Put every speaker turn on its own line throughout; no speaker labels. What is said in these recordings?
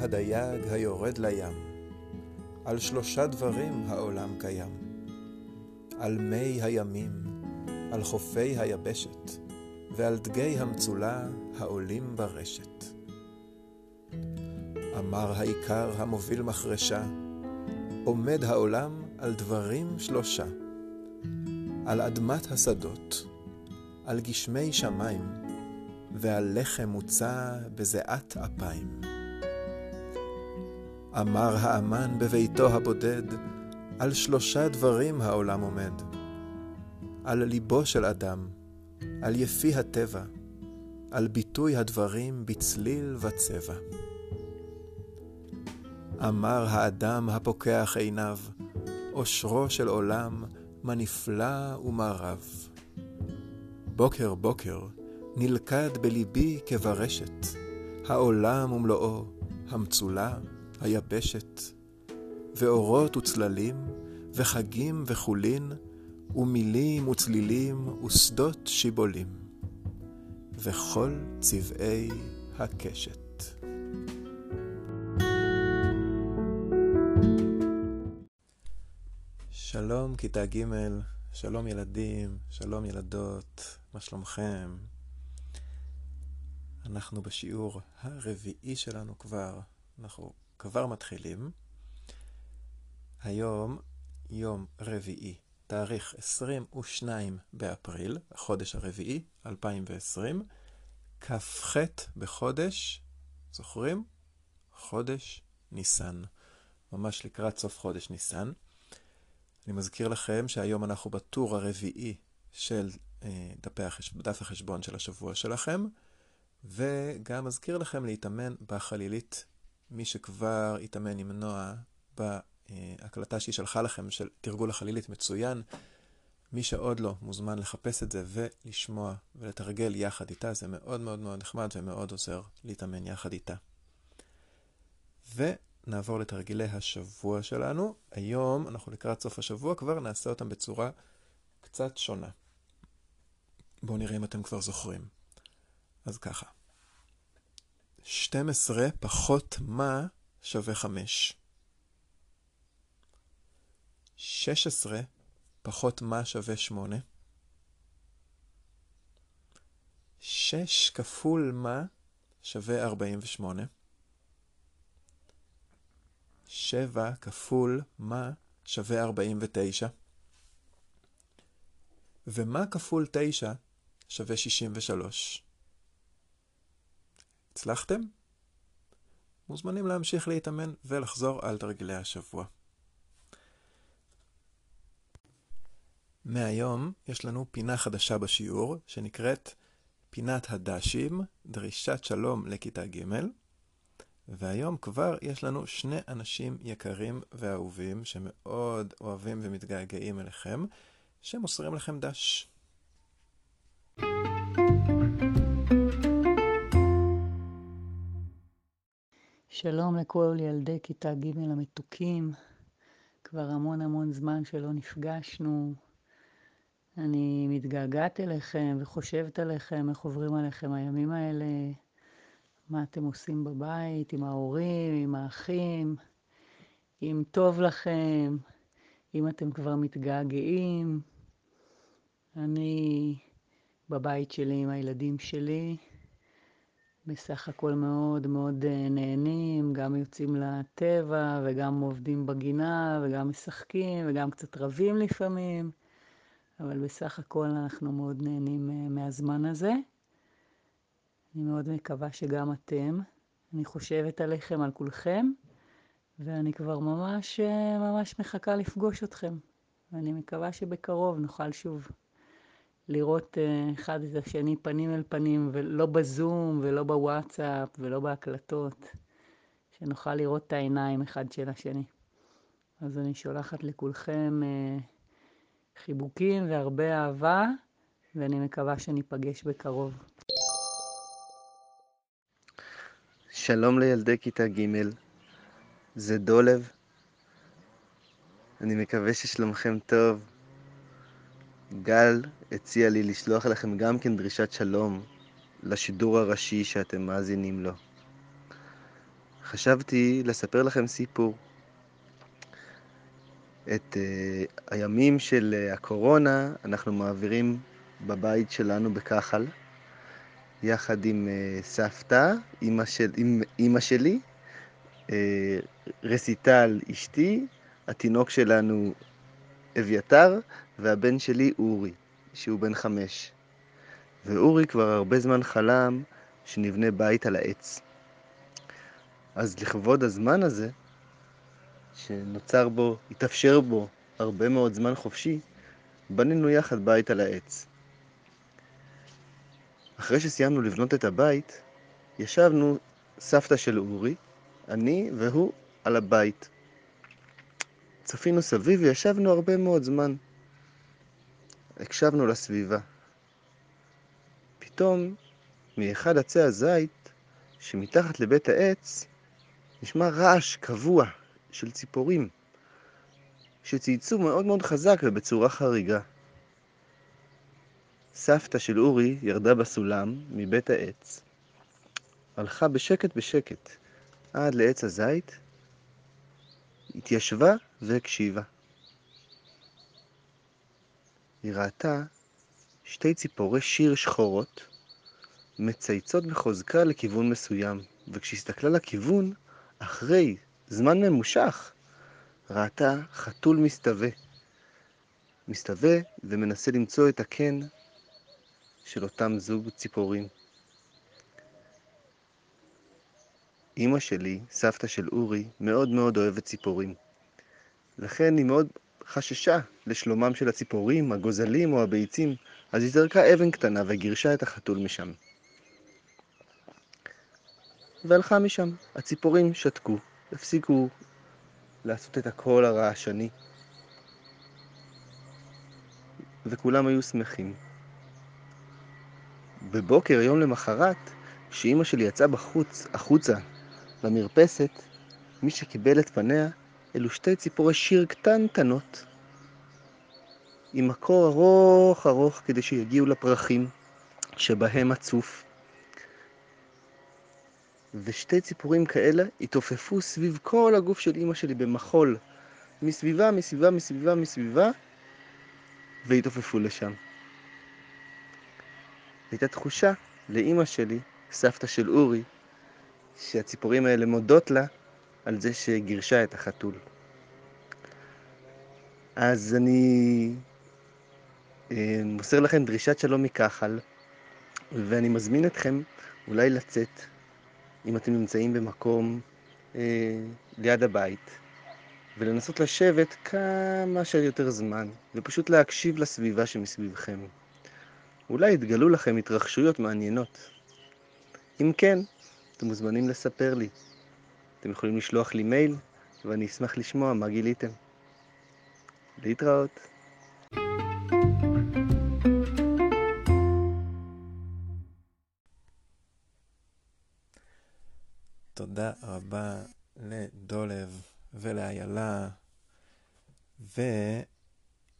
הדייג היורד לים, על שלושה דברים העולם קיים. על מי הימים, על חופי היבשת, ועל דגי המצולה העולים ברשת. אמר העיקר המוביל מחרשה, עומד העולם על דברים שלושה, על אדמת השדות, על גשמי שמיים, ועל לחם מוצע בזיעת אפיים. אמר האמן בביתו הבודד, על שלושה דברים העולם עומד. על ליבו של אדם, על יפי הטבע, על ביטוי הדברים בצליל וצבע. אמר האדם הפוקח עיניו, אושרו של עולם, מה נפלא ומה רב. בוקר בוקר נלכד בליבי כברשת, העולם ומלואו, המצולה, היבשת, ואורות וצללים, וחגים וחולין, ומילים וצלילים, ושדות שיבולים, וכל צבעי הקשת. שלום כיתה ג', שלום ילדים, שלום ילדות, מה שלומכם? אנחנו בשיעור הרביעי שלנו כבר, אנחנו כבר מתחילים. היום יום רביעי, תאריך 22 באפריל, החודש הרביעי, 2020, כ"ח בחודש, זוכרים? חודש ניסן, ממש לקראת סוף חודש ניסן. אני מזכיר לכם שהיום אנחנו בטור הרביעי של אה, דפי החש... דף החשבון של השבוע שלכם, וגם מזכיר לכם להתאמן בחלילית. מי שכבר התאמן עם נועה בהקלטה שהיא שלחה לכם של תרגול החלילית מצוין. מי שעוד לא מוזמן לחפש את זה ולשמוע ולתרגל יחד איתה, זה מאוד מאוד מאוד נחמד ומאוד עוזר להתאמן יחד איתה. ו... נעבור לתרגילי השבוע שלנו. היום, אנחנו לקראת סוף השבוע, כבר נעשה אותם בצורה קצת שונה. בואו נראה אם אתם כבר זוכרים. אז ככה. 12 פחות מה שווה 5. 16 פחות מה שווה 8. 6 כפול מה שווה 48. 7 כפול מה שווה 49, ומה כפול 9 שווה 63. הצלחתם? מוזמנים להמשיך להתאמן ולחזור על תרגילי השבוע. מהיום יש לנו פינה חדשה בשיעור שנקראת פינת הדשים, דרישת שלום לכיתה ג'. והיום כבר יש לנו שני אנשים יקרים ואהובים שמאוד אוהבים ומתגעגעים אליכם, שמוסרים לכם דש.
שלום לכל ילדי כיתה ג' המתוקים, כבר המון המון זמן שלא נפגשנו. אני מתגעגעת אליכם וחושבת עליכם, איך עוברים עליכם הימים האלה. מה אתם עושים בבית, עם ההורים, עם האחים, אם טוב לכם, אם אתם כבר מתגעגעים. אני בבית שלי עם הילדים שלי, בסך הכל מאוד מאוד אה, נהנים, גם יוצאים לטבע וגם עובדים בגינה וגם משחקים וגם קצת רבים לפעמים, אבל בסך הכל אנחנו מאוד נהנים אה, מהזמן הזה. אני מאוד מקווה שגם אתם. אני חושבת עליכם, על כולכם, ואני כבר ממש ממש מחכה לפגוש אתכם. ואני מקווה שבקרוב נוכל שוב לראות אה, אחד את השני פנים אל פנים, ולא בזום ולא בוואטסאפ ולא בהקלטות, שנוכל לראות את העיניים אחד של השני. אז אני שולחת לכולכם אה, חיבוקים והרבה אהבה, ואני מקווה שניפגש בקרוב.
שלום לילדי כיתה ג', זה דולב. אני מקווה ששלומכם טוב. גל הציע לי לשלוח לכם גם כן דרישת שלום לשידור הראשי שאתם מאזינים לו. חשבתי לספר לכם סיפור. את uh, הימים של uh, הקורונה אנחנו מעבירים בבית שלנו בכחל, יחד עם uh, סבתא, אימא, של, אימא שלי, uh, רסיטל אשתי, התינוק שלנו אביתר, והבן שלי אורי, שהוא בן חמש. ואורי כבר הרבה זמן חלם שנבנה בית על העץ. אז לכבוד הזמן הזה, שנוצר בו, התאפשר בו הרבה מאוד זמן חופשי, בנינו יחד בית על העץ. אחרי שסיימנו לבנות את הבית, ישבנו סבתא של אורי, אני והוא על הבית. צפינו סביב וישבנו הרבה מאוד זמן. הקשבנו לסביבה. פתאום, מאחד עצי הזית, שמתחת לבית העץ, נשמע רעש קבוע של ציפורים, שצייצו מאוד מאוד חזק ובצורה חריגה. סבתא של אורי ירדה בסולם מבית העץ, הלכה בשקט בשקט עד לעץ הזית, התיישבה והקשיבה. היא ראתה שתי ציפורי שיר שחורות מצייצות בחוזקה לכיוון מסוים, וכשהסתכלה לכיוון, אחרי זמן ממושך, ראתה חתול מסתווה. מסתווה ומנסה למצוא את הקן של אותם זוג ציפורים. אימא שלי, סבתא של אורי, מאוד מאוד אוהבת ציפורים. לכן היא מאוד חששה לשלומם של הציפורים, הגוזלים או הביצים, אז היא זרקה אבן קטנה וגירשה את החתול משם. והלכה משם. הציפורים שתקו, הפסיקו לעשות את הקול הרעשני, וכולם היו שמחים. בבוקר, יום למחרת, כשאימא שלי יצאה בחוץ, החוצה, למרפסת, מי שקיבל את פניה אלו שתי ציפורי שיר קטנטנות, עם מקור ארוך ארוך כדי שיגיעו לפרחים שבהם הצוף. ושתי ציפורים כאלה התעופפו סביב כל הגוף של אימא שלי במחול, מסביבה, מסביבה, מסביבה, מסביבה, והתעופפו לשם. הייתה תחושה לאימא שלי, סבתא של אורי, שהציפורים האלה מודות לה על זה שגירשה את החתול. אז אני אה, מוסר לכם דרישת שלום מכחל, ואני מזמין אתכם אולי לצאת, אם אתם נמצאים במקום אה, ליד הבית, ולנסות לשבת כמה שיותר זמן, ופשוט להקשיב לסביבה שמסביבכם. אולי יתגלו לכם התרחשויות מעניינות. אם כן, אתם מוזמנים לספר לי. אתם יכולים לשלוח לי מייל, ואני אשמח לשמוע מה גיליתם. להתראות.
תודה רבה לדולב ולאיילה.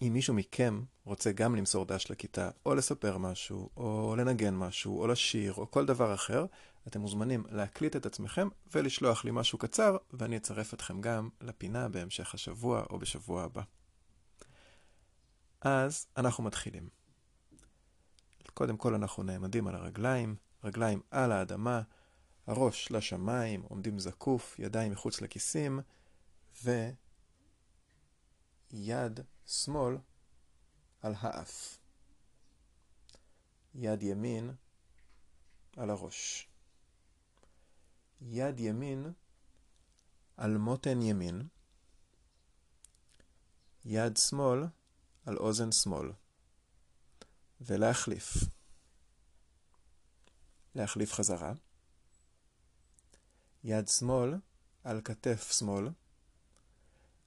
ואם מישהו מכם רוצה גם למסור דש לכיתה, או לספר משהו, או לנגן משהו, או לשיר, או כל דבר אחר, אתם מוזמנים להקליט את עצמכם ולשלוח לי משהו קצר, ואני אצרף אתכם גם לפינה בהמשך השבוע או בשבוע הבא. אז אנחנו מתחילים. קודם כל אנחנו נעמדים על הרגליים, רגליים על האדמה, הראש לשמיים, עומדים זקוף, ידיים מחוץ לכיסים, ויד שמאל על האף. יד ימין על הראש. יד ימין על מותן ימין, יד שמאל על אוזן שמאל, ולהחליף. להחליף חזרה. יד שמאל על כתף שמאל,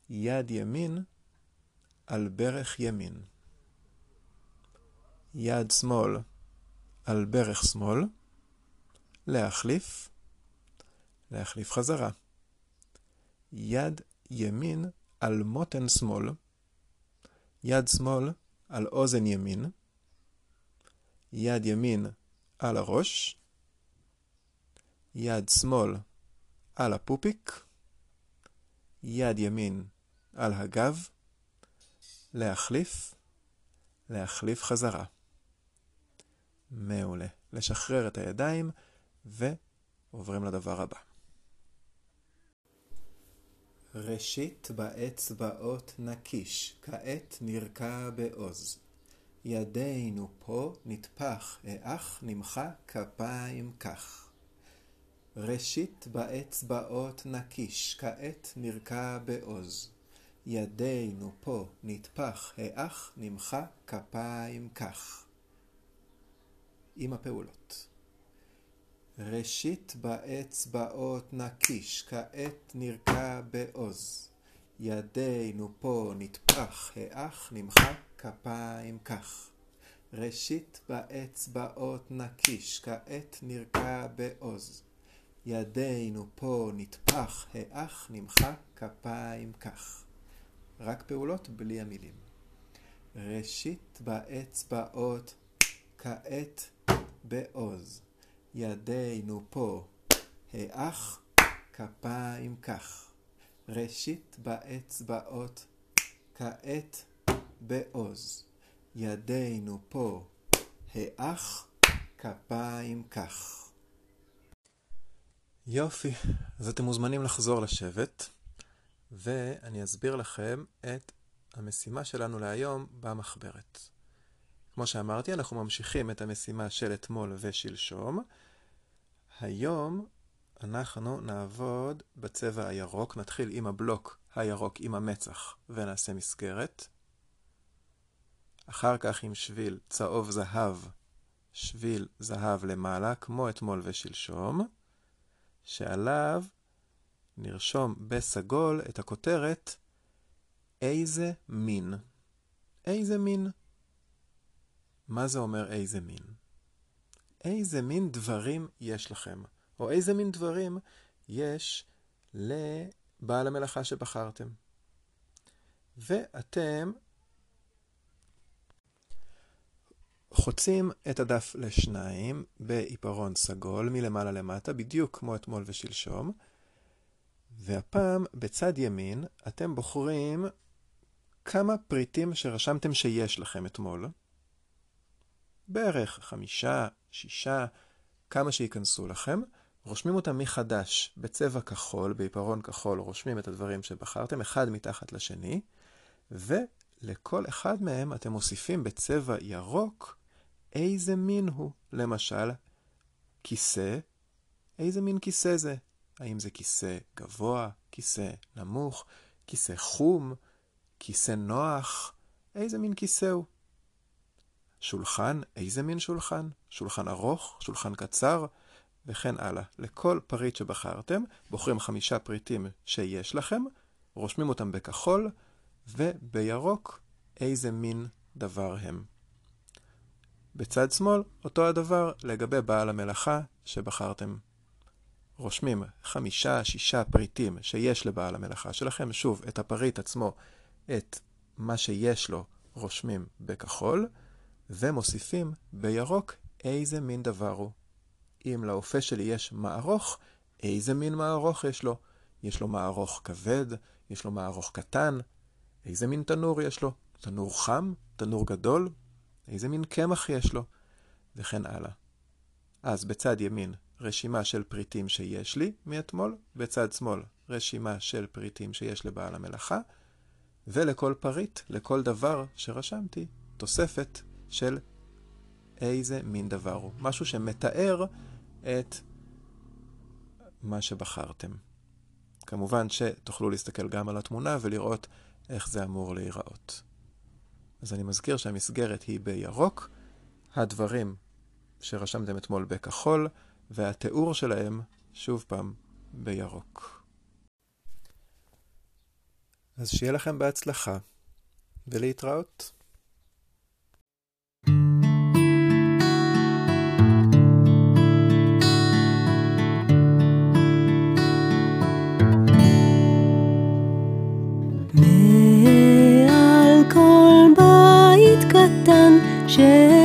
יד ימין על ברך ימין. יד שמאל על ברך שמאל, להחליף, להחליף חזרה. יד ימין על מותן שמאל, יד שמאל על אוזן ימין, יד ימין על הראש, יד שמאל על הפופיק, יד ימין על הגב, להחליף, להחליף חזרה. מעולה. לשחרר את הידיים ועוברים לדבר הבא. ראשית באצבעות נקיש, כעת נרקע בעוז. ידינו פה נטפח, האח נמחה כפיים כך. ראשית באצבעות נקיש, כעת נרקע בעוז. ידינו פה נטפח, האח נמחה כפיים כך. עם הפעולות. ראשית באצבעות נקיש, כעת נרקע בעוז. ידינו פה נטפח, האח נמחק כפיים כך. ראשית באצבעות נקיש, כעת נרקע בעוז. ידינו פה נטפח, האח נמחק כפיים כך. רק פעולות בלי המילים. ראשית באצבעות, כעת בעוז. ידינו פה, האח, כפיים כך. ראשית באצבעות, כעת בעוז. ידינו פה, האח, כפיים כך. יופי, אז אתם מוזמנים לחזור לשבת, ואני אסביר לכם את המשימה שלנו להיום במחברת. כמו שאמרתי, אנחנו ממשיכים את המשימה של אתמול ושלשום. היום אנחנו נעבוד בצבע הירוק, נתחיל עם הבלוק הירוק עם המצח ונעשה מסגרת. אחר כך עם שביל צהוב זהב, שביל זהב למעלה, כמו אתמול ושלשום, שעליו נרשום בסגול את הכותרת איזה מין. איזה מין. מה זה אומר איזה מין? איזה מין דברים יש לכם, או איזה מין דברים יש לבעל המלאכה שבחרתם. ואתם חוצים את הדף לשניים בעיפרון סגול מלמעלה למטה, בדיוק כמו אתמול ושלשום, והפעם בצד ימין אתם בוחרים כמה פריטים שרשמתם שיש לכם אתמול. בערך חמישה, שישה, כמה שייכנסו לכם, רושמים אותם מחדש בצבע כחול, בעיפרון כחול, רושמים את הדברים שבחרתם, אחד מתחת לשני, ולכל אחד מהם אתם מוסיפים בצבע ירוק איזה מין הוא. למשל, כיסא, איזה מין כיסא זה? האם זה כיסא גבוה, כיסא נמוך, כיסא חום, כיסא נוח? איזה מין כיסא הוא? שולחן, איזה מין שולחן? שולחן ארוך, שולחן קצר, וכן הלאה. לכל פריט שבחרתם, בוחרים חמישה פריטים שיש לכם, רושמים אותם בכחול, ובירוק איזה מין דבר הם. בצד שמאל, אותו הדבר לגבי בעל המלאכה שבחרתם. רושמים חמישה, שישה פריטים שיש לבעל המלאכה שלכם. שוב, את הפריט עצמו, את מה שיש לו, רושמים בכחול. ומוסיפים בירוק איזה מין דבר הוא. אם לאופה שלי יש מערוך, איזה מין מערוך יש לו? יש לו מערוך כבד, יש לו מערוך קטן, איזה מין תנור יש לו? תנור חם? תנור גדול? איזה מין קמח יש לו? וכן הלאה. אז בצד ימין רשימה של פריטים שיש לי מאתמול, בצד שמאל רשימה של פריטים שיש לבעל המלאכה, ולכל פריט, לכל דבר שרשמתי, תוספת של איזה מין דבר הוא. משהו שמתאר את מה שבחרתם. כמובן שתוכלו להסתכל גם על התמונה ולראות איך זה אמור להיראות. אז אני מזכיר שהמסגרת היא בירוק, הדברים שרשמתם אתמול בכחול, והתיאור שלהם, שוב פעם, בירוק. אז שיהיה לכם בהצלחה, ולהתראות.
שעל